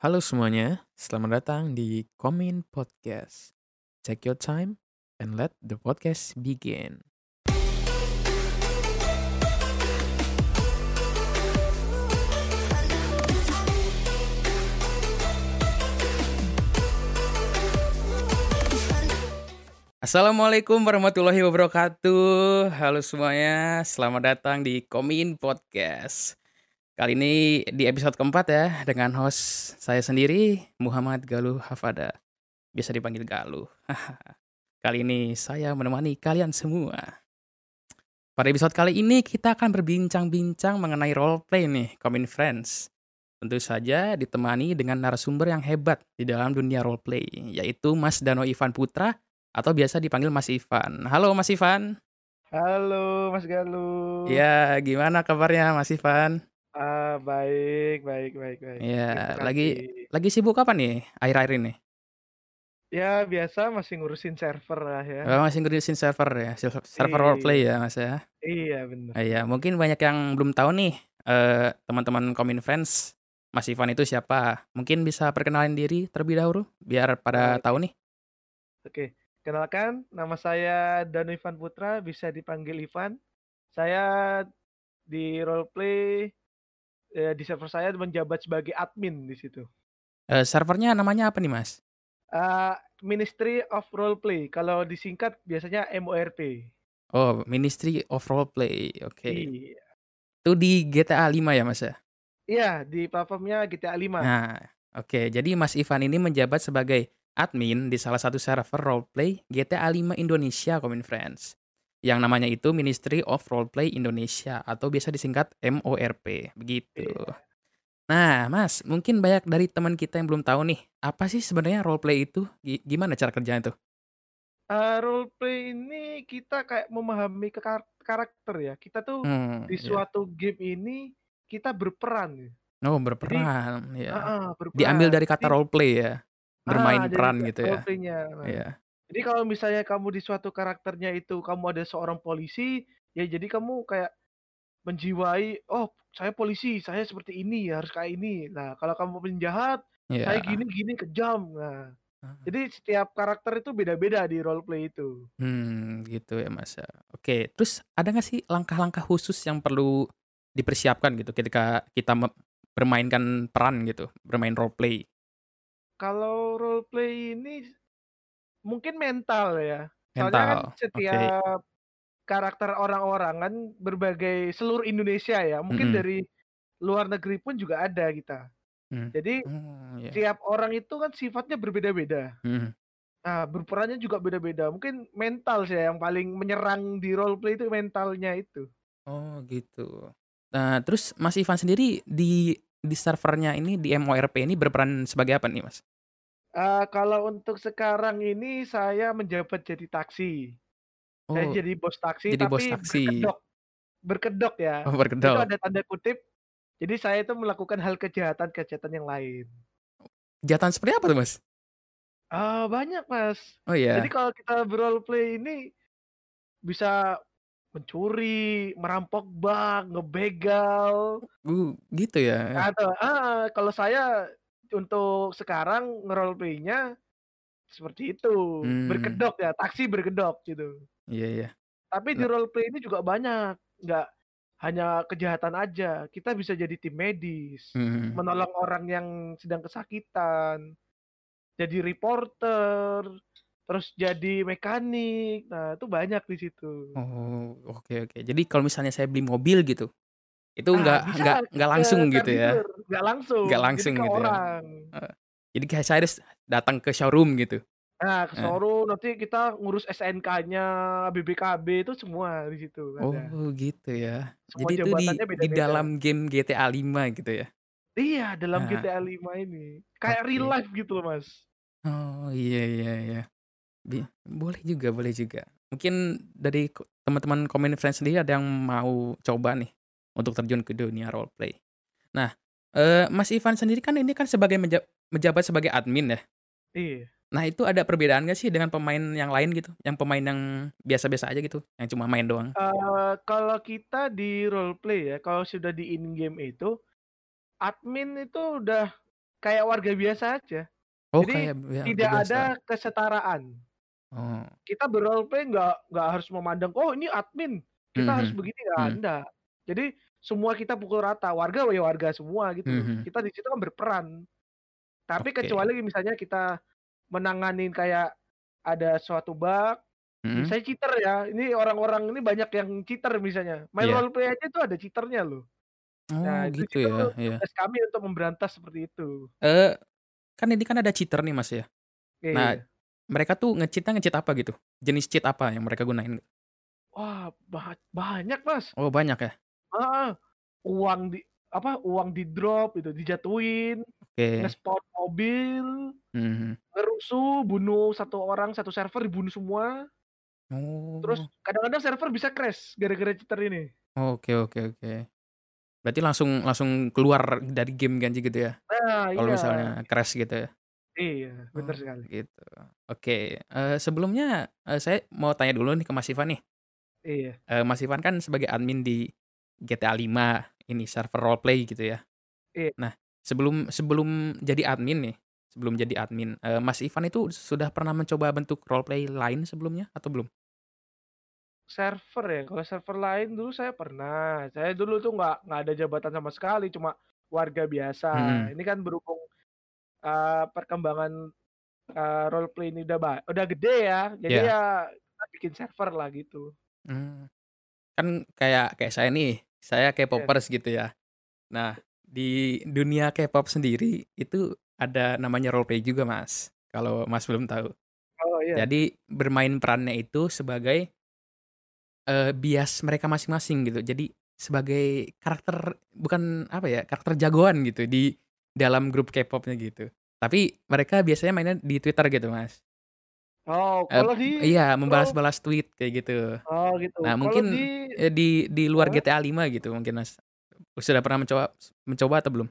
Halo semuanya, selamat datang di Komin Podcast. Take your time and let the podcast begin. Assalamualaikum warahmatullahi wabarakatuh. Halo semuanya, selamat datang di Komin Podcast. Kali ini di episode keempat ya, dengan host saya sendiri, Muhammad Galuh Hafada. Bisa dipanggil Galuh. kali ini saya menemani kalian semua. Pada episode kali ini kita akan berbincang-bincang mengenai roleplay nih, Komin Friends. Tentu saja ditemani dengan narasumber yang hebat di dalam dunia roleplay, yaitu Mas Dano Ivan Putra atau biasa dipanggil Mas Ivan. Halo Mas Ivan. Halo Mas Galuh. Ya, gimana kabarnya Mas Ivan? Ah, baik baik baik baik. Ya, Terima lagi kasih. lagi sibuk apa nih akhir-akhir ini? Ya biasa masih ngurusin server lah ya. Oh, masih ngurusin server ya, server roleplay Iya. ya, Mas, ya? Iya bener. Ah, iya, mungkin banyak yang belum tahu nih, eee, teman-teman Komin Friends, Mas Ivan itu siapa? Mungkin bisa perkenalin diri terlebih dahulu, biar pada Oke. tahu nih. Oke, kenalkan nama saya Danu Ivan Putra, bisa dipanggil Ivan. Saya di roleplay, eee, di server saya menjabat sebagai admin di situ. Eee, servernya namanya apa nih, Mas? Eee, Ministry of Roleplay, kalau disingkat biasanya MORP. Oh, Ministry of Roleplay, oke. Iya. Itu di GTA 5 ya, Mas, ya? Iya, di platformnya GTA 5. Nah, oke. Jadi Mas Ivan ini menjabat sebagai admin di salah satu server roleplay GTA 5 Indonesia, Komin Friends. Yang namanya itu Ministry of Roleplay Indonesia atau biasa disingkat MORP, begitu. Iya. Nah, Mas, mungkin banyak dari teman kita yang belum tahu nih, apa sih sebenarnya roleplay itu? Gi gimana cara kerjanya tuh? Eee, roleplay ini kita kayak memahami ke kar karakter ya. Kita tuh Mmm, di iya. suatu game ini kita berperan ya. Oh, Jadi berperan, iya. heeh, Diambil berperan. dari kata Jadi roleplay ya? Ah, Bermain jadi peran gitu ya? Nah, Iya. Jadi kalau misalnya kamu di suatu karakternya itu kamu ada seorang polisi, ya jadi kamu kayak menjiwai, "Oh, saya polisi, saya seperti ini, harus kayak ini." Nah, kalau kamu penjahat, saya Iya. gini gini, kejam. Nah, Heeh. jadi setiap karakter itu beda-beda di roleplay itu. Hmm, gitu ya, Mas, ya. Oke, terus ada nggak sih langkah-langkah khusus yang perlu dipersiapkan gitu ketika kita bermainkan peran gitu, bermain roleplay? Kalau roleplay ini mungkin mental ya. Soalnya kan Mental, setiap karakter orang-orang kan berbagai seluruh Indonesia ya, mungkin Mhm. dari luar negeri pun juga ada kita. Mmm, Jadi oh, iya. tiap orang itu kan sifatnya berbeda-beda. Mhm. Nah, berperannya juga beda-beda. Mungkin mental sih ya yang paling menyerang di roleplay itu mentalnya itu. Oh, gitu. Nah, terus Mas Ivan sendiri di di servernya ini, di MORP ini berperan sebagai apa nih, Mas? Eee, kalau untuk sekarang ini saya menjabat jadi taksi. Saya Oh, jadi bos taksi jadi bos tapi taksi. berkedok. Berkedok ya, Oh, itu berkedok. ada tanda kutip, jadi saya itu melakukan hal kejahatan-kejahatan yang lain. Kejahatan seperti apa tuh, Mas? Eee, banyak Mas. Oh, Jadi iya? kalau kita beroleplay ini, bisa mencuri, merampok bank, ngebegal. Uh, gitu ya? Atau heeh, kalau saya untuk sekarang nge-roleplay-nya seperti itu, Mmm. berkedok ya, taksi berkedok gitu. Iya iya. Tapi di Nah roleplay ini juga banyak, nggak hanya kejahatan aja, kita bisa jadi tim medis, Mhm. menolong orang yang sedang kesakitan, jadi reporter, terus jadi mekanik. Nah, itu banyak di situ. Oh, oke oke. Jadi kalau misalnya saya beli mobil gitu, itu Ah, nggak bisa nggak nggak ke langsung car gitu ya? nggak langsung, Nggak jadi langsung ke gitu ya? orang. Jadi kayak saya harus datang ke showroom gitu? Nah, ke showroom, nanti kita ngurus SNK-nya, BPKB, itu semua di situ ada. Oh, gitu ya. Semua Jadi itu di di dalam game GTA 5 gitu ya? Iya, dalam Nah. GTA 5 ini. Kayak real Oke. life gitu loh, Mas. Oh, iya iya iya. Boleh juga boleh juga. Mungkin dari teman-teman Komin Friends sendiri ada yang mau coba nih, untuk terjun ke dunia roleplay. Nah, eee, Mas Ivan sendiri kan ini kan sebagai menja menjabat sebagai admin ya? Iya. Nah, itu ada perbedaan nggak sih dengan pemain yang lain gitu? Yang pemain yang biasa-biasa aja gitu, yang cuma main doang? Eee, kalau kita di roleplay ya, kalau sudah di in game itu, admin itu udah kayak warga biasa aja. Oh, Jadi kayak ya tidak biasa. ada kesetaraan. Oh. Kita ber-roleplay nggak nggak harus memandang, "Oh ini admin, kita harus Mhm. begini." Nggak, Mhm. enggak. Jadi semua kita pukul rata, warga ya warga semua gitu loh. Mhm. Kita di situ kan berperan. Tapi Oke. kecuali misalnya kita menanganin kayak ada suatu bug, Mhm. misalnya cheater ya, ini orang-orang ini banyak yang cheater misalnya. Main Iya. roleplay aja itu ada cheater-nya loh. Oh, Nah, gitu ya, iya. tugas kami untuk memberantas seperti itu. Eee, kan ini kan ada cheater nih, Mas, ya. Nah, Iya. mereka tuh nge-cheat-nya nge-cheat apa gitu? Jenis cheat apa yang mereka gunain? Wah, ba banyak, Mas. Oh, banyak ya? Heeh. Uang di apa, uang di-drop itu, dijatuhin, Oke. nge-spawn mobil, Mhm. ngerusuh, bunuh satu orang, satu server dibunuh semua. Terus Oh. kadang-kadang server bisa crash gara-gara cheater ini. Oke oke oke. Berarti langsung langsung keluar dari game kan gitu ya? Nah, Kalau iya. misalnya crash gitu ya? Iya, bener Oh, sekali. gitu. Oke, eee, sebelumnya, eee, saya mau tanya dulu nih ke Mas Ivan nih. Iya. Eee, Mas Ivan kan sebagai admin di GTA V ini server roleplay gitu ya. Iya. Nah, sebelum sebelum jadi admin nih, sebelum jadi admin, eee, Mas Ivan itu sudah pernah mencoba bentuk roleplay lain sebelumnya atau belum? Server ya, kalau server lain dulu saya pernah. Saya dulu tuh nggak nggak ada jabatan sama sekali, cuma warga biasa. Mhm. Ini kan berhubung, eee, perkembangan, eee, roleplay ini udah ba udah gede ya, jadi Iya. ya kita bikin server lah gitu. Mmm. Kan kayak kayak saya nih, saya Iya. K-popers gitu ya. Nah, di dunia K-pop sendiri itu ada namanya roleplay juga, Mas, kalau Mas belum tahu. Oh, iya. Jadi bermain perannya itu sebagai eee, bias mereka masing-masing gitu. Jadi sebagai karakter bukan apa ya, karakter jagoan gitu di dalam grup K-popnya gitu. Tapi mereka biasanya mainnya di Twitter gitu, Mas. Oh, Eee, kalau di iya, membalas-balas tweet kayak gitu. Oh, gitu. Nah, Kalau mungkin, di eee, di di luar? GTA V gitu mungkin, Mas. Sudah pernah mencoba mencoba atau belum?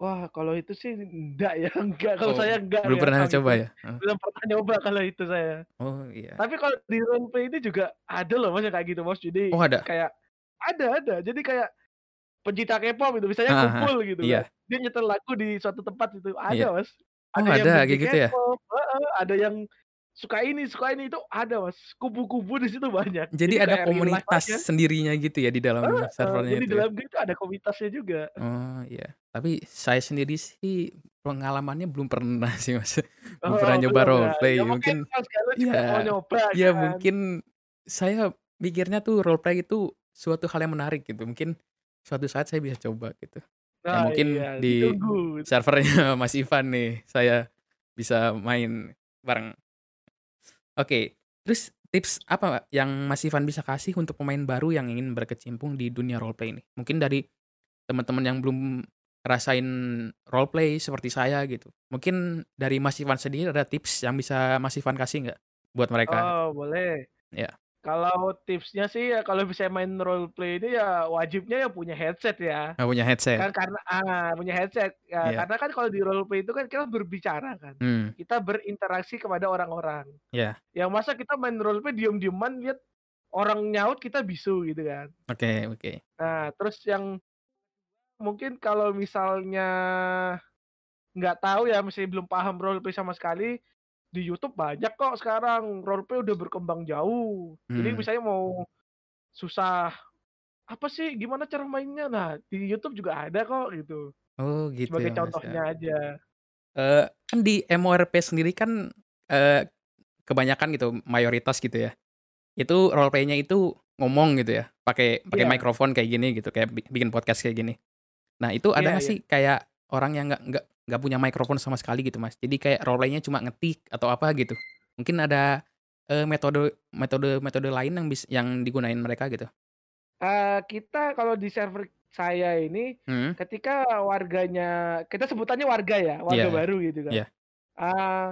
Wah, kalau itu sih enggak ya, enggak, kalau Oh, saya enggak belum ya pernah coba ya? Belum pernah nyoba kalau itu saya. Oh, iya. Tapi kalau di roleplay ini juga ada loh Mas yang kayak gitu, Mas. Jadi Oh, ada? kayak ada ada. Jadi kayak pencinta K-pop gitu, misalnya kumpul gitu Iya. kan. Dia nyetel lagu di suatu tempat gitu, Iya. ada Mas. Oh, Ada yang ada kayak gitu ya? Ada yang suka ini, suka ini, itu ada Mas. Kubu-kubu di situ banyak. Jadi Jadi ada komunitas sendirinya gitu ya di dalam Heeh, servernya jadi itu ya? dalam game itu ada komunitasnya juga. Oh, iya. Tapi saya sendiri sih pengalamannya belum pernah sih, Mas. Belum Oh, pernah nyoba ya? roleplay. Ya Mungkin iya, iya kan. mungkin saya mikirnya tuh roleplay itu suatu hal yang menarik gitu. Mungkin suatu saat saya bisa coba gitu. Ya Nah, mungkin iya, di ditunggu. servernya Mas Ivan nih, saya bisa main bareng. Oke, terus tips apa yang Mas Ivan bisa kasih untuk pemain baru yang ingin berkecimpung di dunia roleplay ini? Mungkin dari teman-teman yang belum ngerasain roleplay seperti saya gitu. Mungkin dari Mas Ivan sendiri ada tips yang bisa Mas Ivan kasih nggak buat mereka? Oh, boleh. Iya. Kalau tipsnya sih ya kalau bisa main roleplay ini ya wajibnya ya punya headset ya. Oh, punya headset? Kan karena ah, punya headset. Ya, Iya. karena kan kalau di roleplay itu kan kita berbicara kan. Mmm. Kita berinteraksi kepada orang-orang. Iya. Yang masa kita main roleplay diam-diaman lihat orang nyaut kita bisu gitu kan. Oke oke. Nah, terus yang mungkin kalau misalnya nggak tahu ya, masih belum paham roleplay sama sekali, di YouTube banyak kok sekarang roleplay udah berkembang jauh. Jadi Mmm. misalnya mau susah, "Apa sih, gimana cara mainnya?" Nah, di YouTube juga ada kok gitu. Oh, gitu Sebagai ya, Mas, ya. contohnya aja. Eee, kan di MMORPG sendiri kan, eee, kebanyakan gitu, mayoritas gitu ya, itu roleplay-nya itu ngomong gitu ya, pakai pakai Iya. mikrofon kayak gini gitu, kayak bi bikin podcast kayak gini. Nah, itu ada Iya nggak iya. sih kayak orang yang nggak nggak nggak punya mikrofon sama sekali gitu, Mas? Jadi kayak roleplay-nya cuma ngetik atau apa gitu? Mungkin ada, eee, metode metode metode lain yang bis yang digunain mereka gitu? Eee, kita kalau di server saya ini, Mhm. ketika warganya kita sebutannya warga ya, warga Iya baru gitu kan. iya. Eee,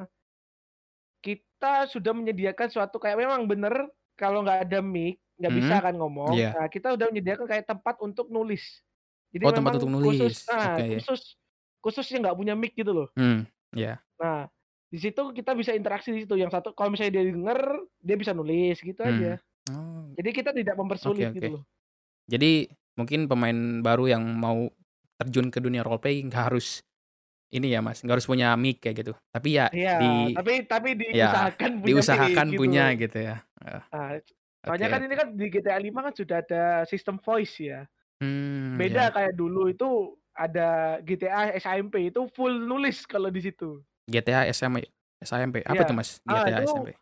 kita sudah menyediakan suatu kayak memang bener kalau nggak ada mic, nggak bisa Mhm, kan ngomong. iya. Nah, kita udah menyediakan kayak tempat untuk nulis. Jadi Oh, tempat memang untuk khusus nulis, nah, oke. khusus khusus yang nggak punya mic gitu loh. Mmm, iya. Nah, di situ kita bisa interaksi di situ, yang satu kalau misalnya dia denger, dia bisa nulis gitu aja. Mmm, oh. Jadi kita tidak mempersulit oke. gitu loh. Jadi mungkin pemain baru yang mau terjun ke dunia roleplay nggak harus ini ya, Mas, nggak harus punya mic kayak gitu. Tapi ya Iya, di tapi tapi ya diusahakan punya mic diusahakan gitu. punya gitu ya. Heeh. Nah, soalnya kan ini kan di GTA 5 kan sudah ada sistem voice ya. Mmm, Beda ya. kayak dulu itu ada GTA SMP itu full nulis kalau di situ. GTA SM SMP, apa Iya. tuh, Mas, Ah, GTA itu, SMP?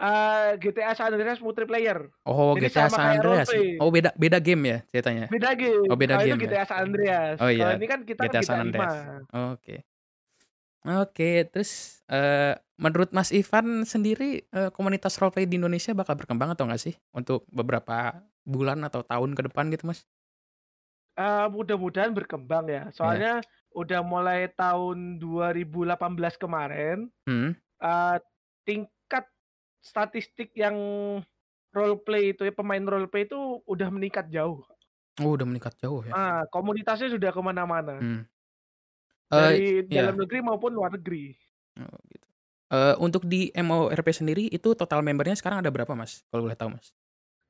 eee, GTA San Andreas multiplayer. Oh, Jadi GTA San Andreas. Oh, beda beda game ya ceritanya? Beda game. Oh, beda Kalau itu game ya? GTA San Andreas. Oh, iya. ini kan kita kan GTA GTA San 5. Andreas. Oke. Oke, terus, eee, menurut Mas Ivan sendiri, eee, komunitas roleplay di Indonesia bakal berkembang atau nggak sih untuk beberapa bulan atau tahun ke depan gitu, Mas? Eee, mudah-mudahan berkembang ya. Iya. Soalnya udah mulai tahun 2018 kemarin, Mhm. eee, tingkat statistik yang roleplay itu ya, pemain roleplay itu udah meningkat jauh. Oh, udah meningkat jauh ya? Ah, komunitasnya sudah ke mana-mana. Hmm. Dari Eee, iya. dalam negeri maupun luar negeri. Oh, gitu. Eee, untuk di MMORP sendiri itu total member-nya sekarang ada berapa, Mas, kalau boleh tahu, Mas?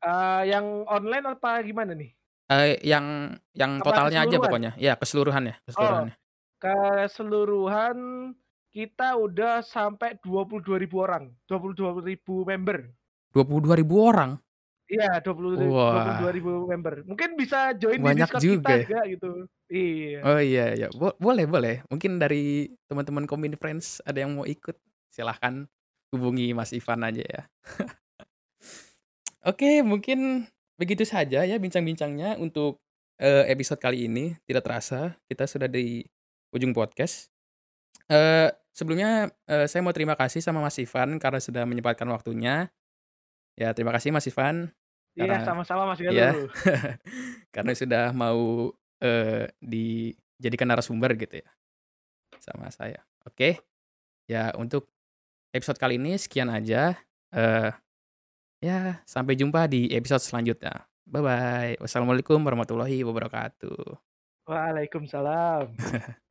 Eee, yang online apa gimana nih? Eee, yang yang Apa totalnya aja keseluruhan? pokoknya. Iya, keseluruhannya Oh, keseluruhannya. keseluruhan kita udah sampai 22.000 orang, 22.000 member. 22.000 orang? Iya, 20 ri Wah. 22.000 member. Mungkin bisa join di Banyak Discord juga kita ya? juga gitu. Iya. Oh, iya iya. Bo boleh boleh. Mungkin dari teman-teman Komini Friends ada yang mau ikut, silahkan hubungi Mas Ivan aja ya. Oke, mungkin begitu saja ya bincang-bincangnya untuk, eee, episode kali ini. Tidak terasa kita sudah di ujung podcast. Eee, sebelumnya, eee, saya mau terima kasih sama Mas Ivan karena sudah menyempatkan waktunya. Ya, terima kasih Mas Ivan. Iya, Karena sama-sama Mas iya, Galuh. karena sudah mau, eee, dijadikan narasumber gitu ya, sama saya. Oke, ya untuk episode kali ini sekian aja, eee, ya sampai jumpa di episode selanjutnya. Bye-bye. Wassalamualaikum warahmatullahi wabarakatuh. Waalaikumsalam.